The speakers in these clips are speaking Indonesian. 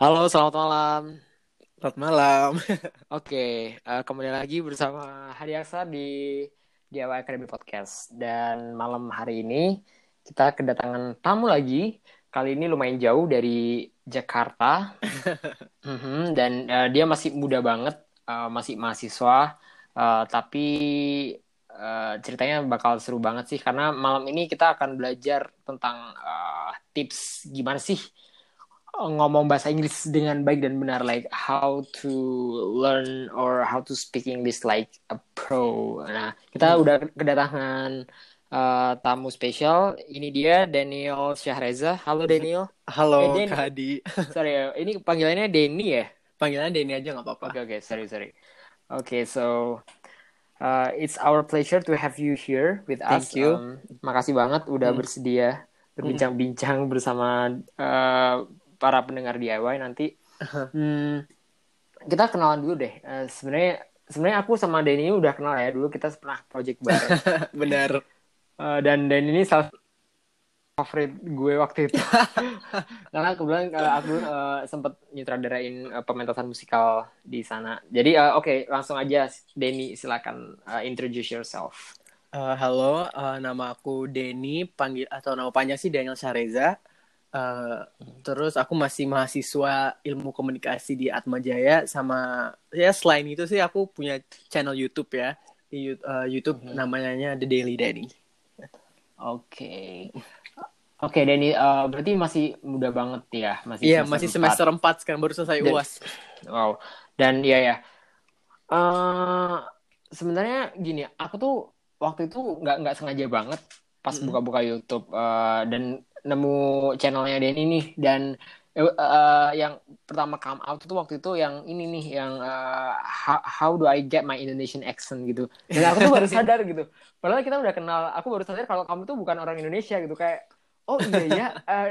Halo, selamat malam. Selamat malam. Oke, uh, kembali lagi bersama Hadi Aksa di DIY Academy Podcast. Dan malam hari ini kita kedatangan tamu lagi. Kali ini lumayan jauh dari Jakarta. Mhm, Dan uh, dia masih muda banget, uh, masih mahasiswa. Uh, tapi uh, ceritanya bakal seru banget sih karena malam ini kita akan belajar tentang uh, tips gimana sih ngomong bahasa Inggris dengan baik dan benar like how to learn or how to speak English like a pro. Nah, kita Hmm. udah kedatangan uh, tamu spesial. Ini dia Daniel Syahreza. Halo Daniel. Halo Eh, Den. Kak Hadi. Sorry, ini panggilannya Denny ya? Panggilan Denny aja nggak apa-apa. Oke, oke, sorry, sorry. Oke, so uh, it's our pleasure to have you here with us. Thank you. Um, makasih banget udah Hmm. bersedia berbincang-bincang bersama uh, para pendengar DIY nanti. Hmm, kita kenalan dulu deh. Uh, sebenarnya sebenarnya aku sama Denny udah kenal ya dulu kita pernah project bareng. Benar. Uh, dan Denny ini salah favorit gue waktu itu. Karena kebetulan uh, aku uh, sempat nyutradarain uh, pementasan musikal di sana. Jadi uh, oke, langsung aja Denny silakan uh, introduce yourself. Eh, halo, eh, nama aku Denny, panggil atau nama panjang sih Daniel Eh, terus aku masih mahasiswa ilmu komunikasi di Atmajaya sama ya selain itu sih aku punya channel YouTube ya di eh, YouTube Mhm. namanya The Daily Danny. Oke. Oke, Denny uh, berarti masih muda banget ya, masih Iya, masih empat. semester 4 sekarang baru selesai Dan- UAS. Wow. Dan iya ya. Eh sebenarnya gini, aku tuh waktu itu nggak nggak sengaja banget pas buka-buka YouTube eh, dan nemu channelnya Denny nih dan eh, yang pertama come out itu waktu itu yang ini nih yang eh, how, how do I get my Indonesian accent gitu. Dan aku tuh baru sadar gitu. Padahal kita udah kenal, aku baru sadar kalau kamu tuh bukan orang Indonesia gitu kayak oh iya ya, eh,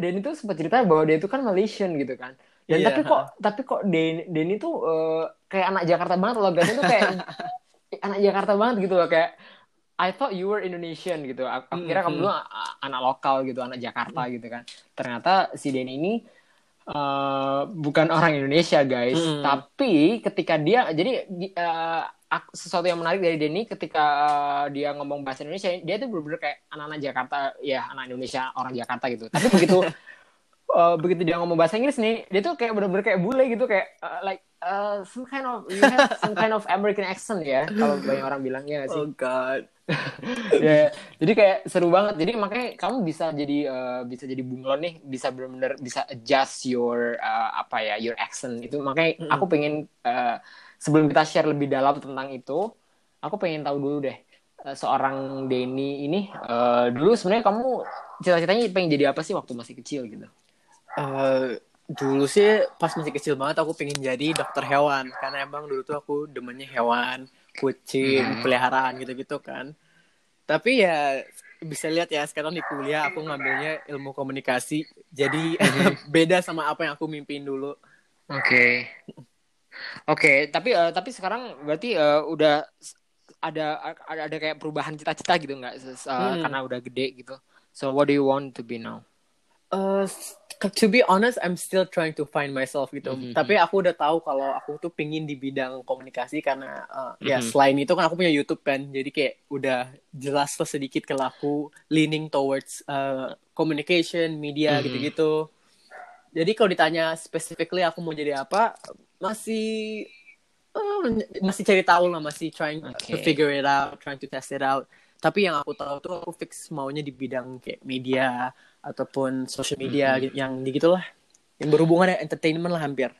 Denny tuh sempat cerita bahwa dia itu kan Malaysian gitu kan. Dan Iya. tapi kok tapi kok Den Denny tuh eh, kayak anak Jakarta banget loh, guys. Itu kayak anak Jakarta banget gitu loh kayak I thought you were Indonesian gitu. Aku, aku kira kamu dulu anak lokal gitu, anak Jakarta gitu kan. Ternyata si Denny ini eh, bukan orang Indonesia, guys. Mhm. Tapi ketika dia jadi di- ak- sesuatu yang menarik dari Denny ketika eh, dia ngomong bahasa Indonesia, dia tuh bener-bener kayak anak-anak Jakarta, ya anak Indonesia, orang Jakarta gitu. Tapi begitu uh, begitu dia ngomong bahasa Inggris nih, dia tuh kayak bener-bener kayak bule gitu kayak uh, like uh, some kind of you have some kind of American accent ya kalau banyak orang bilangnya sih. Oh god. Ya, jadi kayak seru banget. Jadi makanya kamu bisa jadi uh, bisa jadi bunglon nih, bisa bener-bener bisa adjust your uh, apa ya your accent itu. Makanya Mm-mm. aku pengen uh, sebelum kita share lebih dalam tentang itu, aku pengen tahu dulu deh uh, seorang Denny ini uh, dulu sebenarnya kamu cita-citanya pengen jadi apa sih waktu masih kecil gitu? Eh, dulu sih pas masih kecil banget aku pengen jadi dokter hewan karena emang dulu tuh aku demennya hewan kucing Hmm. peliharaan gitu-gitu kan tapi ya bisa lihat ya sekarang di kuliah aku ngambilnya ilmu komunikasi jadi beda sama apa yang aku mimpin dulu Oke. Oke, tapi eh, tapi sekarang berarti eh, udah ada ada ada kayak perubahan cita-cita gitu nggak eh, Hmm. karena udah gede gitu. So what do you want to be now? Eh, to be honest I'm still trying to find myself gitu Mhm. tapi aku udah tahu kalau aku tuh pingin di bidang komunikasi karena eh, ya Mhm. selain itu kan aku punya YouTube kan jadi kayak udah jelas lah sedikit kalau aku leaning towards eh, communication media Mhm. gitu-gitu jadi kalau ditanya specifically aku mau jadi apa masih eh, masih cari tahu lah masih trying to Oke. figure it out trying to test it out tapi yang aku tahu tuh aku fix maunya di bidang kayak media ataupun social media Mhm. gitu- yang gitulah yang berhubungan dengan entertainment lah hampir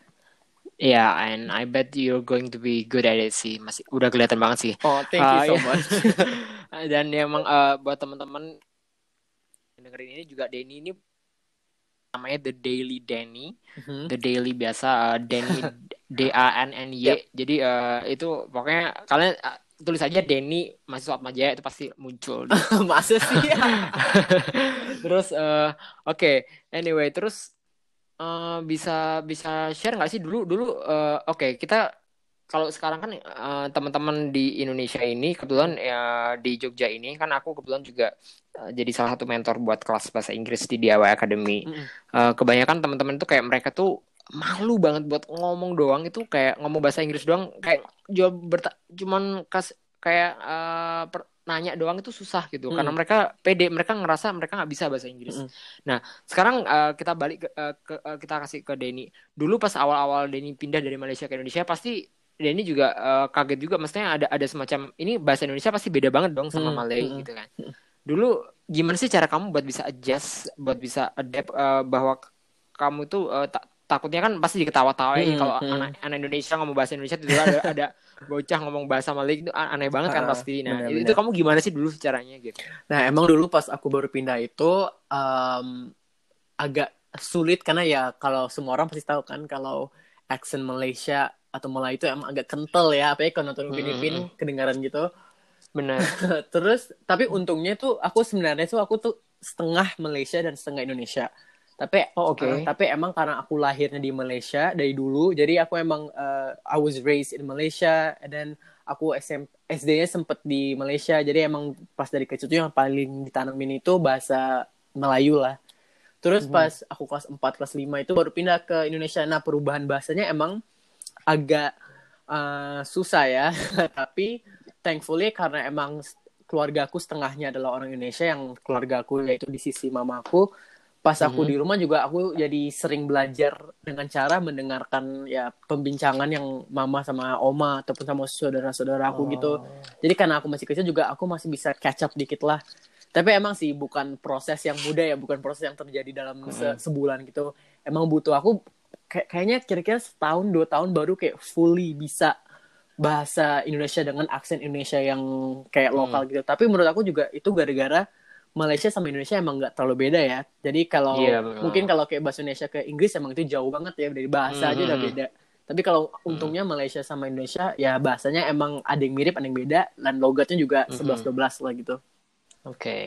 Yeah, and I bet you're going to be good at it sih. Masih udah kelihatan banget sih. oh thank you Ah, so iya. much Dan ya emang eh, buat teman-teman yang dengerin ini juga Denny ini namanya The Daily Danny. Mhm. The Daily biasa uh, Denny D A N N Y. Yep. Jadi uh, itu pokoknya kalian uh, tulis aja Denny mahasiswa Atmajaya itu pasti muncul. masa sih terus uh, oke, anyway, terus uh, bisa bisa share nggak sih dulu dulu uh, oke, kita kalau sekarang kan uh, teman-teman di Indonesia ini kebetulan ya di Jogja ini kan aku kebetulan juga uh, jadi salah satu mentor buat kelas bahasa Inggris di DIY Academy Mm-mm. uh, kebanyakan teman-teman tuh kayak mereka tuh malu banget buat ngomong doang itu kayak ngomong bahasa Inggris doang kayak jawab berta cuman kas kayak uh, per, nanya doang itu susah gitu hmm. karena mereka pede mereka ngerasa mereka nggak bisa bahasa Inggris. Hmm. Nah sekarang uh, kita balik ke, uh, ke uh, kita kasih ke Denny. Dulu pas awal-awal Denny pindah dari Malaysia ke Indonesia pasti Denny juga uh, kaget juga. Maksudnya ada ada semacam ini bahasa Indonesia pasti beda banget dong sama hmm. Malay hmm. gitu kan. Dulu gimana sih cara kamu buat bisa adjust, buat bisa adapt uh, bahwa kamu tuh uh, tak takutnya kan pasti diketawa-tawain hmm, kalau hmm. anak anak Indonesia ngomong bahasa Indonesia itu ada ada bocah ngomong bahasa Malik itu aneh banget kan pasti. Nah, bener, itu bener. kamu gimana sih dulu caranya gitu? Nah, emang dulu pas aku baru pindah itu um, agak sulit karena ya kalau semua orang pasti tahu kan kalau accent Malaysia atau Melayu itu emang agak kental ya, apa ya kalau nonton Filipin hmm. kedengaran gitu. Benar. Terus tapi untungnya tuh aku sebenarnya tuh aku tuh setengah Malaysia dan setengah Indonesia tapi oh, oke okay. uh, tapi emang karena aku lahirnya di Malaysia dari dulu jadi aku emang uh, I was raised in Malaysia and then aku SM, SD-nya sempet di Malaysia jadi emang pas dari kecil tuh yang paling ditanamin itu bahasa Melayu lah terus mm -hmm. pas aku kelas 4 kelas 5 itu baru pindah ke Indonesia nah perubahan bahasanya emang agak uh, susah ya tapi thankfully karena emang keluarga aku setengahnya adalah orang Indonesia yang keluarga aku yaitu di sisi mamaku pas aku hmm. di rumah juga aku jadi sering belajar dengan cara mendengarkan ya pembincangan yang mama sama oma ataupun sama saudara-saudara aku gitu. oh. gitu. Jadi karena aku masih kecil juga aku masih bisa catch up dikit lah. Tapi emang sih bukan proses yang mudah ya, bukan proses yang terjadi dalam se hmm. sebulan gitu. Emang butuh aku kayak kayaknya kira-kira setahun dua tahun baru kayak fully bisa bahasa Indonesia dengan aksen Indonesia yang kayak lokal hmm. gitu. Tapi menurut aku juga itu gara-gara Malaysia sama Indonesia emang nggak terlalu beda ya. Jadi kalau yeah, iya, mungkin kalau kayak bahasa Indonesia ke Inggris emang itu jauh banget ya dari bahasa mm -hmm. aja udah beda. Tapi kalau mm. untungnya Malaysia sama Indonesia ya bahasanya emang ada yang mirip, ada yang beda dan logatnya juga sebelas dua belas lah gitu. Oke. Okay.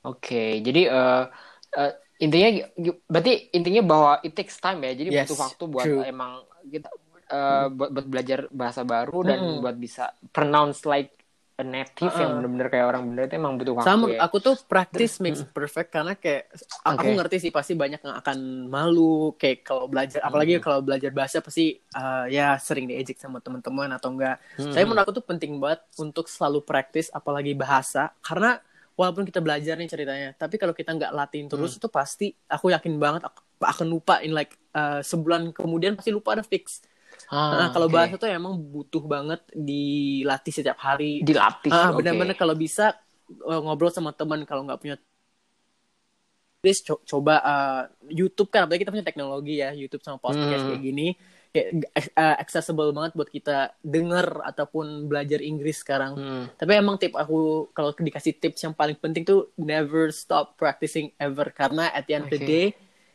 Oke, okay. jadi uh, uh, intinya berarti intinya bahwa it takes time ya. Jadi yes, butuh waktu buat true. emang kita uh, buat, buat belajar bahasa baru dan hmm. buat bisa pronounce like native uh -uh. yang bener-bener kayak orang bener itu emang butuh waktu sama ya. aku tuh practice makes perfect karena kayak okay. aku ngerti sih pasti banyak yang akan malu kayak kalau belajar apalagi hmm. kalau belajar bahasa pasti uh, ya sering diejek sama teman-teman atau enggak hmm. tapi menurut aku tuh penting banget untuk selalu practice apalagi bahasa karena walaupun kita belajar nih ceritanya tapi kalau kita nggak latihin terus hmm. itu pasti aku yakin banget aku akan lupa in like uh, sebulan kemudian pasti lupa ada fix Ah, nah, kalau okay. bahasa tuh emang butuh banget dilatih setiap hari. Dilatih. Ah, benar-benar okay. kalau bisa uh, ngobrol sama teman kalau nggak punya Please co coba uh, YouTube kan apalagi kita punya teknologi ya YouTube sama podcast hmm. kayak gini kayak uh, accessible banget buat kita denger ataupun belajar Inggris sekarang. Hmm. Tapi emang tip aku kalau dikasih tips yang paling penting tuh never stop practicing ever karena at the end okay. of the day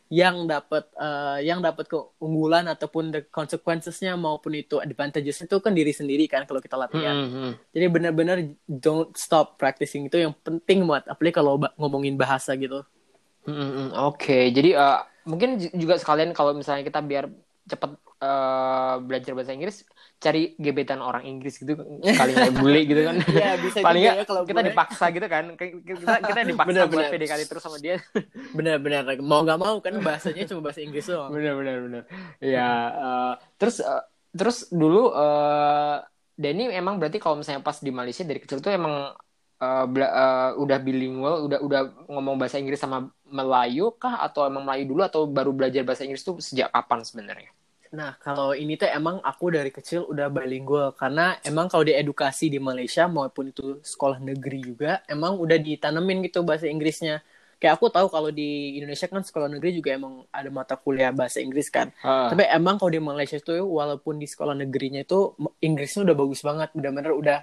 yang dapat uh, yang dapat keunggulan ataupun the consequencesnya maupun itu advantages itu kan diri sendiri kan kalau kita latihan. Mm -hmm. Jadi benar-benar don't stop practicing itu yang penting buat apalagi kalau ngomongin bahasa gitu. Mm -hmm. Oke, okay. jadi uh, mungkin juga sekalian kalau misalnya kita biar cepat uh, belajar bahasa Inggris cari gebetan orang Inggris gitu kali nggak bule gitu kan. Ya, bisa paling ya, kalau kita gue. dipaksa gitu kan. Kita kita dipaksa bener, buat bener. PDKT terus sama dia. Benar-benar mau nggak mau kan bahasanya cuma bahasa Inggris doang. Benar-benar benar ya uh, terus uh, terus dulu uh, Denny emang berarti kalau misalnya pas di Malaysia dari kecil tuh emang uh, uh, udah bilingual udah udah ngomong bahasa Inggris sama Melayu kah? Atau emang Melayu dulu atau baru belajar bahasa Inggris tuh sejak kapan sebenarnya Nah, kalau ini tuh emang aku dari kecil udah bilingual karena emang kalau di edukasi di Malaysia maupun itu sekolah negeri juga emang udah ditanemin gitu bahasa Inggrisnya. Kayak aku tahu kalau di Indonesia kan sekolah negeri juga emang ada mata kuliah bahasa Inggris kan. Uh. Tapi emang kalau di Malaysia tuh walaupun di sekolah negerinya itu Inggrisnya udah bagus banget, benar-benar udah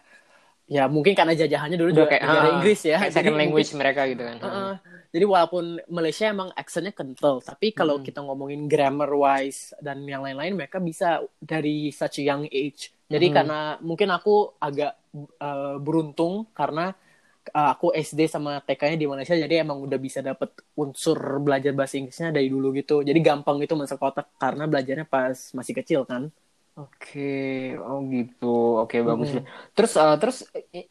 ya mungkin karena jajahannya dulu udah juga kayak, uh, Inggris ya. Second language mungkin, mereka gitu kan. Uh, uh, jadi walaupun Malaysia emang aksennya kental, tapi kalau hmm. kita ngomongin grammar wise dan yang lain-lain mereka bisa dari such a young age. Jadi hmm. karena mungkin aku agak uh, beruntung karena uh, aku SD sama TK-nya di Malaysia jadi emang udah bisa dapet unsur belajar bahasa Inggrisnya dari dulu gitu. Jadi gampang itu masuk kotak karena belajarnya pas masih kecil kan. Oke, oh gitu. Oke, bagus. Mm. Terus uh, terus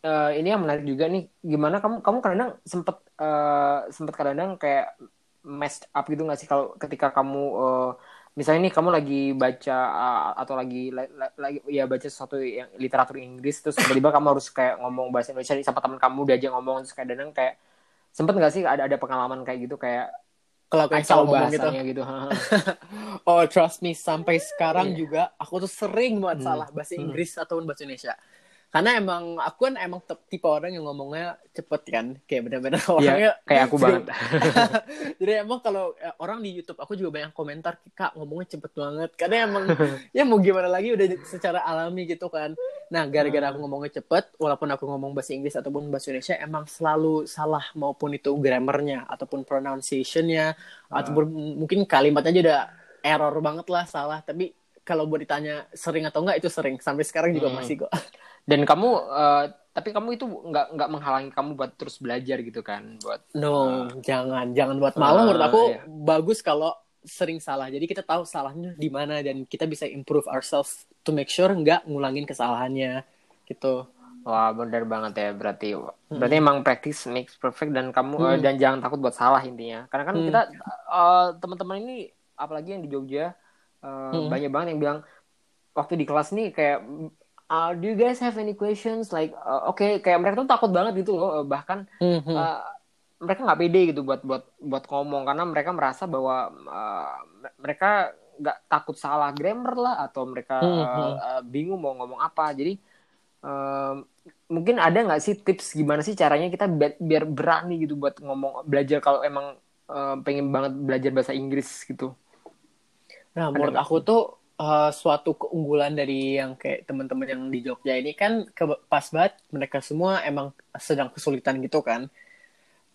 uh, ini yang menarik juga nih, gimana kamu kamu kadang sempet uh, sempet kadang kayak messed up gitu nggak sih kalau ketika kamu uh, misalnya nih kamu lagi baca uh, atau lagi lagi ya baca sesuatu yang literatur Inggris terus tiba-tiba kamu harus kayak ngomong bahasa Indonesia sama teman kamu diajak ngomong terus kayak dan kayak sempet nggak sih ada ada pengalaman kayak gitu kayak kalau kayak salah ngomong gitu. gitu. oh trust me sampai sekarang yeah. juga aku tuh sering banget hmm. salah bahasa Hmm. Inggris hmm. ataupun bahasa Indonesia karena emang aku kan emang tipe orang yang ngomongnya cepet kan. Kayak bener-bener Iya, orangnya kayak aku banget. Jadi emang kalau eh, orang di YouTube aku juga banyak komentar kak ngomongnya cepet banget. Karena emang ya mau gimana lagi udah secara alami gitu kan. Nah gara-gara aku ngomongnya cepet walaupun aku ngomong bahasa Inggris ataupun bahasa Indonesia emang selalu salah maupun itu grammarnya ataupun pronunciationnya ataupun mungkin kalimatnya aja udah error banget lah salah. Tapi kalau buat ditanya sering atau enggak itu sering. Sampai sekarang juga Hmm. masih kok dan kamu eh, tapi kamu itu nggak nggak menghalangi kamu buat terus belajar gitu kan buat No, jangan, jangan buat malah. Ah, Menurut aku iya. bagus kalau sering salah. Jadi kita tahu salahnya di mana dan kita bisa improve ourselves to make sure nggak ngulangin kesalahannya, gitu. Wah benar banget ya berarti berarti emang practice makes perfect dan kamu eh, dan jangan takut buat salah intinya karena kan Hmm. kita eh, teman-teman ini apalagi yang di Jogja eh, Hmm. banyak banget yang bilang waktu di kelas nih kayak uh, do you guys have any questions like uh, oke kayak mereka tuh takut banget gitu loh eh, bahkan Mhm. uh, mereka nggak pede gitu buat buat buat ngomong karena mereka merasa bahwa uh, mereka nggak takut salah grammar lah atau mereka uh, hmm. uh, bingung mau ngomong apa jadi um, mungkin ada nggak sih tips gimana sih caranya kita bi- biar berani gitu buat ngomong belajar kalau emang uh, pengen banget belajar bahasa Inggris gitu Nah, Ada menurut aku tuh uh, suatu keunggulan dari yang kayak teman-teman yang di Jogja ini kan ke- pas banget mereka semua emang sedang kesulitan gitu kan.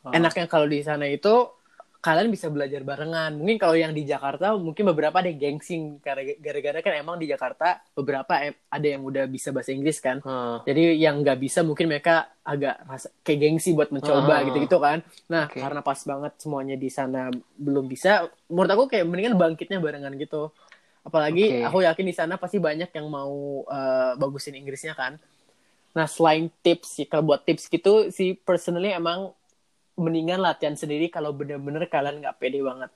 Oh. Enaknya kalau di sana itu kalian bisa belajar barengan. Mungkin kalau yang di Jakarta mungkin beberapa ada yang gengsi gara- gara-gara kan emang di Jakarta beberapa ada yang udah bisa bahasa Inggris kan. Hmm. Jadi yang nggak bisa mungkin mereka agak rasa kayak gengsi buat mencoba Ah. gitu-gitu kan. Nah, Oke. karena pas banget semuanya di sana belum bisa, menurut aku kayak mendingan bangkitnya barengan gitu. Apalagi Oke. aku yakin di sana pasti banyak yang mau eh, bagusin Inggrisnya kan. Nah, selain tips sih, kalau buat tips gitu sih personally emang mendingan latihan sendiri kalau bener-bener kalian nggak pede banget.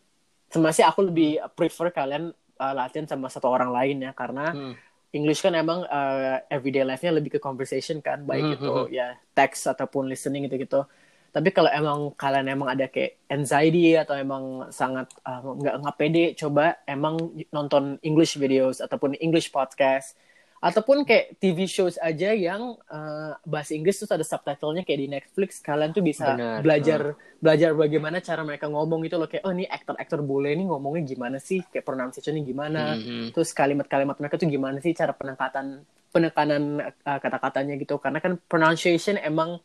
Sebenarnya sih aku lebih prefer kalian eh, latihan sama satu orang lain ya karena Hmm. English kan emang uh, everyday life-nya lebih ke conversation kan, baik Mhm, itu mhm. ya text ataupun listening gitu-gitu. Tapi kalau emang kalian emang ada kayak anxiety atau emang sangat uh, nggak nggak pede, coba emang nonton English videos ataupun English podcast ataupun kayak TV shows aja yang uh, bahasa Inggris terus ada subtitlenya kayak di Netflix. Kalian tuh bisa Benar, belajar belajar bagaimana cara mereka ngomong itu loh. Kayak oh ini aktor-aktor bule ini ngomongnya gimana sih, kayak pronunciation-nya gimana? Mhm. terus kalimat-kalimat mereka tuh gimana sih? Cara penekatan penekanan uh, kata-katanya gitu. Karena kan pronunciation emang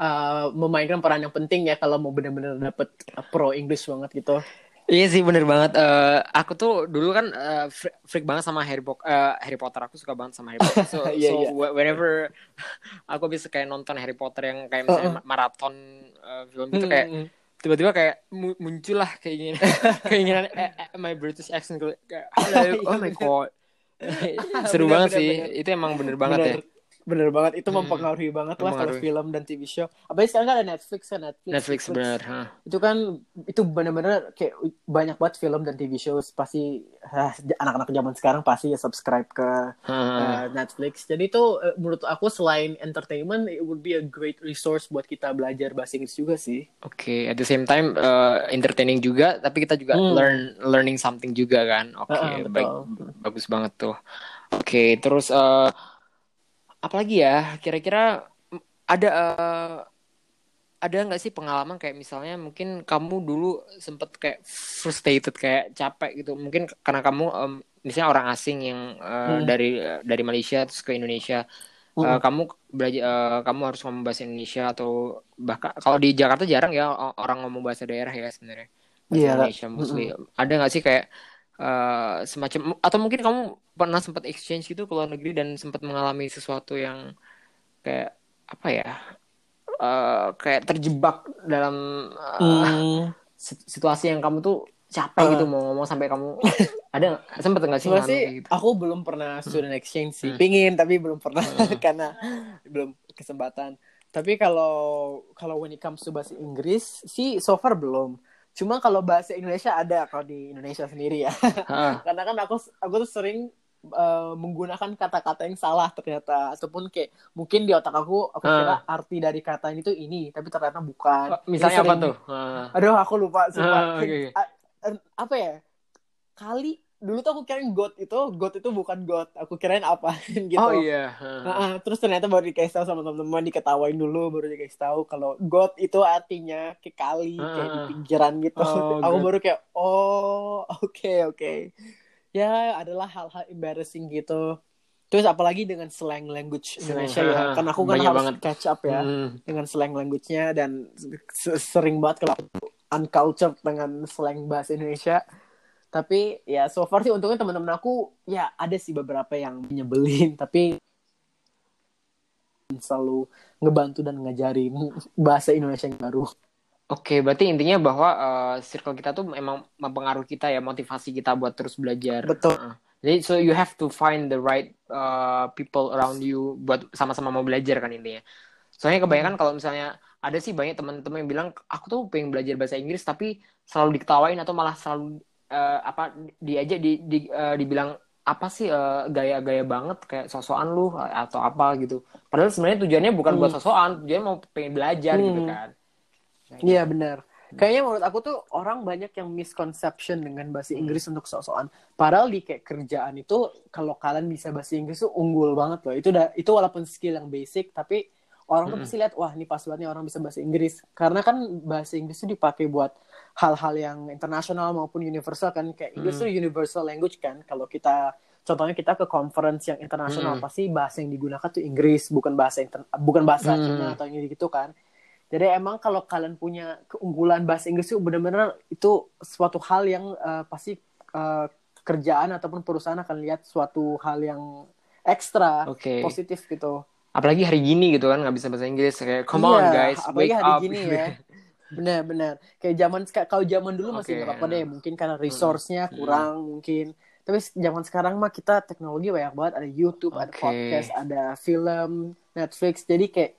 uh, memainkan peran yang penting ya kalau mau benar-benar dapet uh, pro English banget gitu. Iya sih bener banget. Eh, aku tuh dulu kan eh, freak, freak banget sama Harry, Po- eh, Harry Potter. Aku suka banget sama Harry Potter. So, Iya, so wh- whenever aku bisa kayak nonton Harry Potter yang kayak misalnya ma- maraton eh, film itu kayak Mm-mm. tiba-tiba kayak mu- muncul lah keinginan keinginan eh, eh, my British accent kayak oh my god. Seru Bener, banget bener, sih. bener. Itu emang bener banget ya. Bener, banget itu Hmm, mempengaruhi banget lah kalau film dan TV show. Apalagi sekarang kan ada Netflix kan Netflix. Netflix bener. Hah. Itu kan itu bener-bener kayak banyak banget film dan TV show pasti ah, anak-anak zaman sekarang pasti ya subscribe ke Hah. uh, Netflix. Jadi itu uh, menurut aku selain entertainment, it would be a great resource buat kita belajar bahasa Inggris juga sih. Oke, at the same time eh, entertaining juga, tapi kita juga Hmm. learn learning something juga kan. Oke, Heeh, baik, betul. bagus banget tuh. Oke, terus eh apalagi ya? Kira-kira ada eh, ada nggak sih pengalaman kayak misalnya mungkin kamu dulu sempet kayak frustrated kayak capek gitu. Mungkin karena kamu em, misalnya orang asing yang eh, Hmm. dari dari Malaysia terus ke Indonesia. Eh, Hmm. kamu belajar eh, kamu harus ngomong bahasa Indonesia atau bahkan kalau di Jakarta jarang ya orang ngomong bahasa daerah ya sebenarnya bahasa Iya, Indonesia mostly ada nggak sih kayak eh, semacam atau mungkin kamu pernah sempat exchange gitu ke luar negeri dan sempat mengalami sesuatu yang kayak apa ya eh, kayak terjebak dalam eh, Hmm. sit- situasi yang kamu tuh capek Eh. gitu mau ngomong sampai kamu ada sempet nggak sih Sebenarnya sih gitu aku belum pernah student exchange sih. Hmm. Pingin tapi belum pernah Hmm. karena belum kesempatan. Tapi kalau kalau when it comes to bahasa Inggris sih so far belum. Cuma kalau bahasa Indonesia ada kalau di Indonesia sendiri ya. Karena kan aku aku tuh sering eh, menggunakan kata-kata yang salah ternyata ataupun kayak mungkin di otak aku aku kira arti dari kata ini tuh ini tapi ternyata bukan. Jadi misalnya apa tuh? Ah. Aduh, aku lupa sumpah. Ah, oke, oke. A- a- Apa ya? Kali dulu tuh aku kirain God itu God itu bukan God. Aku kirain apa gitu. Oh iya. Ah. Nah, ah, terus ternyata baru dikasih tahu sama teman-teman diketawain dulu baru dikasih tahu kalau God itu artinya kayak kali kayak di pinggiran gitu. Oh, aku baru kayak oh oke oke. Ya adalah hal-hal embarrassing gitu. Terus apalagi dengan slang language Indonesia Slang, ya. Kan aku kan harus banget. catch up ya Hmm. dengan slang language-nya dan se- sering banget kalau uncultured dengan slang bahasa Indonesia. Tapi ya so far sih untungnya teman-teman aku ya ada sih beberapa yang nyebelin tapi selalu ngebantu dan ngajarin bahasa Indonesia yang baru. Oke, berarti intinya bahwa eh, circle kita tuh memang mempengaruhi kita ya, motivasi kita buat terus belajar. Betul. Heeh. Jadi so you have to find the right uh, people around you buat sama-sama mau belajar kan intinya. Soalnya kebanyakan kalau misalnya ada sih banyak teman-teman yang bilang aku tuh pengen belajar bahasa Inggris tapi selalu diketawain atau malah selalu eh, apa diajak di, di eh, dibilang apa sih eh, gaya-gaya banget kayak sosokan lu atau apa gitu. Padahal sebenarnya tujuannya bukan buat Hmm. sosokan, tujuannya mau pengen belajar gitu Hmm. kan. Nah, Iya benar. Kayaknya menurut aku tuh orang banyak yang misconception dengan bahasa Hmm. Inggris untuk sok-sokan. Padahal di kayak kerjaan itu kalau kalian bisa bahasa Inggris tuh unggul banget loh. Itu udah itu walaupun skill yang basic tapi orang tuh pasti lihat wah ini pas banget nih orang bisa bahasa Inggris. Karena kan bahasa Inggris tuh dipakai buat hal-hal yang internasional maupun universal kan kayak Inggris Mm. tuh universal language kan. Kalau kita contohnya kita ke conference yang internasional Mm. pasti bahasa yang digunakan tuh Inggris bukan bahasa inter- bukan bahasa Mm. Cina atau yang gitu kan. Jadi emang kalau kalian punya keunggulan bahasa Inggris itu benar-benar itu suatu hal yang eh, pasti eh, kerjaan ataupun perusahaan akan lihat suatu hal yang ekstra Oke. positif gitu. Apalagi hari gini gitu kan nggak bisa bahasa Inggris kayak come on Iya, guys, apalagi wake hari up. gini ya. Benar-benar. Kayak zaman kalau zaman dulu masih nggak apa-apa deh, mungkin karena resource-nya Hmm. kurang mungkin. Tapi zaman sekarang mah kita teknologi banyak banget, ada YouTube, ada Oke. podcast, ada film, Netflix. Jadi kayak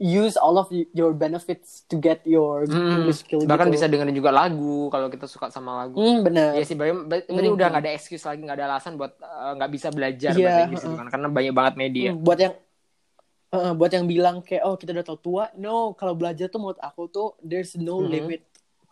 use all of your benefits to get your Hmm, English skill bahkan gitu. bisa dengerin juga lagu kalau kita suka sama lagu. Hmm, benar. Iya sih, berarti, Hmm. udah nggak ada excuse lagi, nggak ada alasan buat uh, nggak bisa belajar Iya, bahasa Inggris gitu kan, karena banyak banget media. Hmm, buat yang eh, buat yang bilang kayak oh kita udah tau tua, no kalau belajar tuh menurut aku tuh there's no Mhm. limit.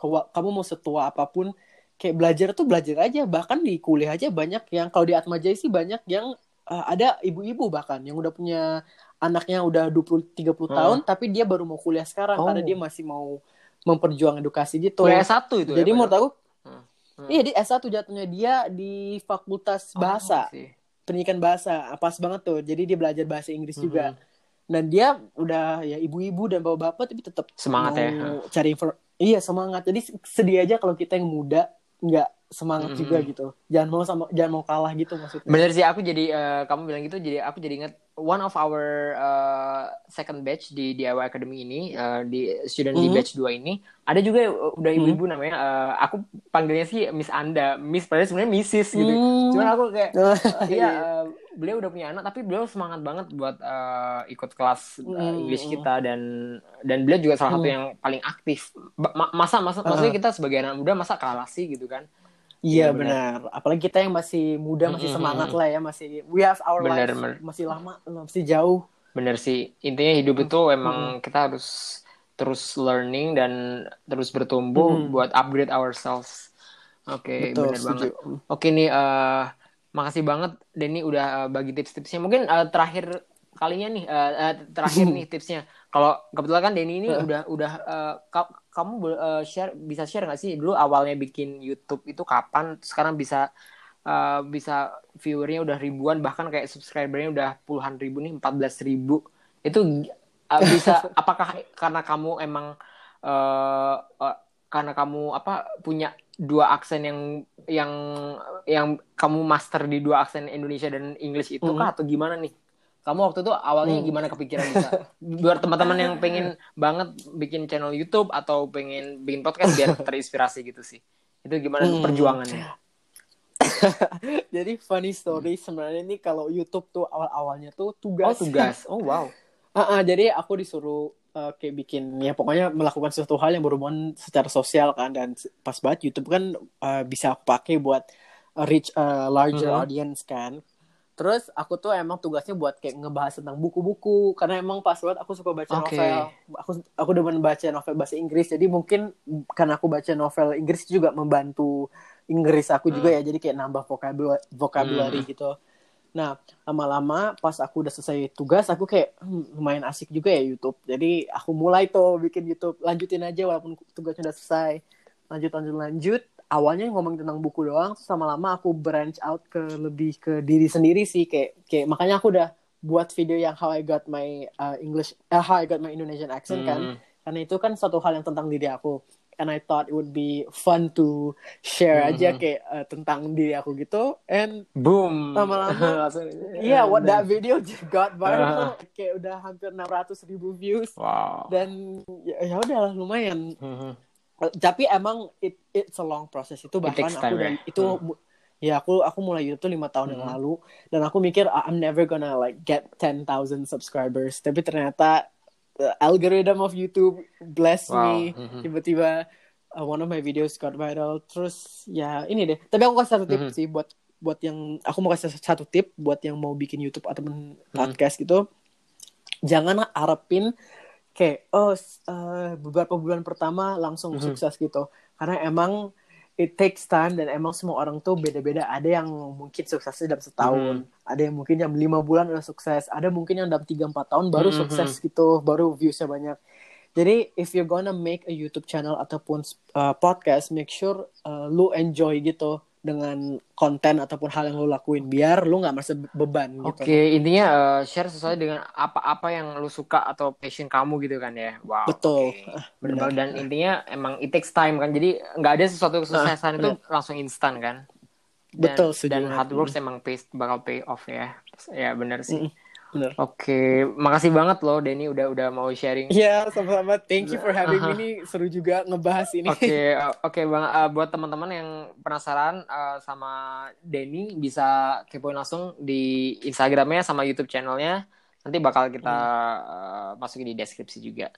Kamu mau setua apa pun kayak belajar tuh belajar aja. Bahkan di kuliah aja banyak yang kalau di Atmajaya sih banyak yang eh, ada ibu-ibu bahkan yang udah punya anaknya udah 20 30 Hmm. tahun tapi dia baru mau kuliah sekarang Oh. karena dia masih mau memperjuang edukasi gitu. Kuliah S1 itu Jadi ya. menurut aku Hmm. Hmm. Iya di S1 jatuhnya dia di Fakultas Oh, Bahasa sih. pendidikan bahasa Ah, pas banget tuh jadi dia belajar bahasa Inggris Mhm. juga dan dia udah ya ibu-ibu dan bapak-bapak tapi tetap Semangat ya. cari info iya semangat jadi sedih aja kalau kita yang muda nggak semangat Mhm. juga gitu jangan mau sama jangan mau kalah gitu maksudnya Bener sih aku jadi eh, kamu bilang gitu jadi aku jadi ingat one of our eh, second batch di DIY Academy ini eh, di student di Mhm. batch 2 ini ada juga eh, udah ibu-ibu namanya eh, aku panggilnya sih Miss Anda, Miss padahal sebenarnya Mrs gitu. Hmm. Cuman aku kayak eh, iya eh, beliau udah punya anak tapi beliau semangat banget buat eh, ikut kelas Hmm. English kita dan dan beliau juga salah satu Hmm. yang paling aktif. Masa masa maksudnya kita sebagai anak muda masa kalah sih gitu kan? Iya, iya benar apalagi kita yang masih muda masih Mhm. semangat lah ya masih we have our Benar, life benar. masih lama masih jauh Bener sih, intinya hidup Hmm. itu emang kita harus terus learning dan terus bertumbuh Hmm. buat upgrade ourselves. Oke, bener setuju banget. Oke nih, eh, makasih banget Denny udah eh, bagi tips-tipsnya. Mungkin eh, terakhir kalinya nih, eh, eh, terakhir nih tipsnya. Kalau kebetulan kan Denny ini udah udah ka- kamu eh, share bisa share nggak sih dulu awalnya bikin YouTube itu kapan? Sekarang bisa eh, bisa viewernya udah ribuan bahkan kayak subscribernya udah puluhan ribu nih 14 ribu itu eh, bisa apakah karena kamu emang eh, eh, karena kamu apa punya dua aksen yang yang yang kamu master di dua aksen Indonesia dan English itu kah atau gimana nih? Kamu waktu itu awalnya Hmm. gimana kepikiran bisa buat teman-teman yang pengen banget bikin channel YouTube atau pengen bikin podcast biar terinspirasi gitu sih. Itu gimana Hmm. perjuangannya? jadi funny story sebenarnya ini kalau YouTube tuh awal-awalnya tuh Oh tugas tugas. Oh wow. Ah, ah, jadi aku disuruh uh, kayak bikin ya pokoknya melakukan sesuatu hal yang berhubungan secara sosial kan dan pas banget YouTube kan uh, bisa pakai buat reach a larger Mhm. audience kan. Terus aku tuh emang tugasnya buat kayak ngebahas tentang buku-buku karena emang pas banget aku suka baca Oke. novel. Aku aku demen baca novel bahasa Inggris jadi mungkin karena aku baca novel Inggris juga membantu Inggris aku juga Hmm. ya jadi kayak nambah vocabulary, vocabulary Hmm. gitu. Nah, lama-lama pas aku udah selesai tugas, aku kayak hmm, lumayan asik juga ya YouTube. Jadi aku mulai tuh bikin YouTube, lanjutin aja walaupun tugasnya udah selesai. Lanjut, lanjut, lanjut. Awalnya ngomong tentang buku doang, terus lama-lama aku branch out ke lebih ke diri sendiri sih. Kayak, kayak makanya aku udah buat video yang How I Got My uh, English, uh, How I Got My Indonesian Accent kan. Hmm. Karena itu kan satu hal yang tentang diri aku. And I thought it would be fun to share aja Mhm. kayak uh, tentang diri aku gitu. And Boom. Lama-lama, Langsung- Iya, what that video just got viral. kayak udah hampir 600 ribu views. Wow. Dan ya, ya udah lumayan. Mhm. Tapi emang it it's a long process itu bahkan takes aku time, dari ya? itu Hmm. ya aku aku mulai YouTube tuh lima tahun yang Hmm. lalu dan aku mikir "Ah, I'm never gonna like get 10,000 subscribers. Tapi ternyata the algorithm of YouTube bless Wow. me. Mhm. Tiba-tiba uh, one of my videos got viral. Terus ya ini deh. Tapi aku kasih satu tip Mhm. sih buat buat yang aku mau kasih satu tip buat yang mau bikin YouTube ataupun Hmm. podcast gitu. Jangan harapin kayak oh eh, beberapa bulan pertama langsung Mhm. sukses gitu. Karena emang it takes time dan emang semua orang tuh beda-beda. Ada yang mungkin suksesnya dalam setahun, ada yang mungkin yang lima bulan udah sukses, ada mungkin yang dalam tiga empat tahun baru Mhm. sukses gitu, baru viewsnya banyak. Jadi if you're gonna make a YouTube channel ataupun uh, podcast, make sure uh, lu enjoy gitu dengan konten ataupun hal yang lu lakuin biar lu nggak merasa be- beban gitu. Oke, intinya eh, share sesuai dengan apa-apa yang lu suka atau passion kamu gitu kan ya. Wow. Betul. oke. Ah, Bener benar. dan intinya emang it takes time kan. Jadi nggak ada sesuatu kesuksesan itu langsung instan kan. Dan, Betul, setuju Dan hard work emang pay, bakal pay off ya. Ya bener sih. Mm-mm. Bener. Oke, makasih banget loh Denny udah udah mau sharing. Iya, sama-sama. Thank you for having me. Ini seru juga ngebahas ini. Oke, uh, oke bang. Uh, buat teman-teman yang penasaran uh, sama Denny bisa kepoin langsung di Instagramnya sama YouTube channelnya. Nanti bakal kita uh, masukin di deskripsi juga.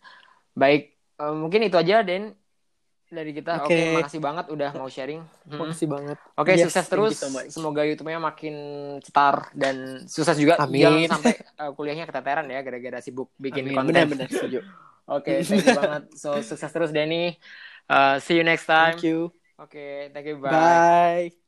Baik, uh, mungkin itu aja Den dari kita. Oke, Oke. makasih banget udah mau sharing. Hmm. Makasih banget. Oke, Yes, sukses terus. so much. Semoga YouTube-nya makin cetar dan sukses juga. Amin. Jangan sampai uh, kuliahnya keteteran ya gara-gara sibuk bikin Amin. konten. Benar-benar setuju. Oke, thank you banget. So, sukses terus Denny. Uh, see you next time. Thank you. Oke, thank you. Bye. Bye.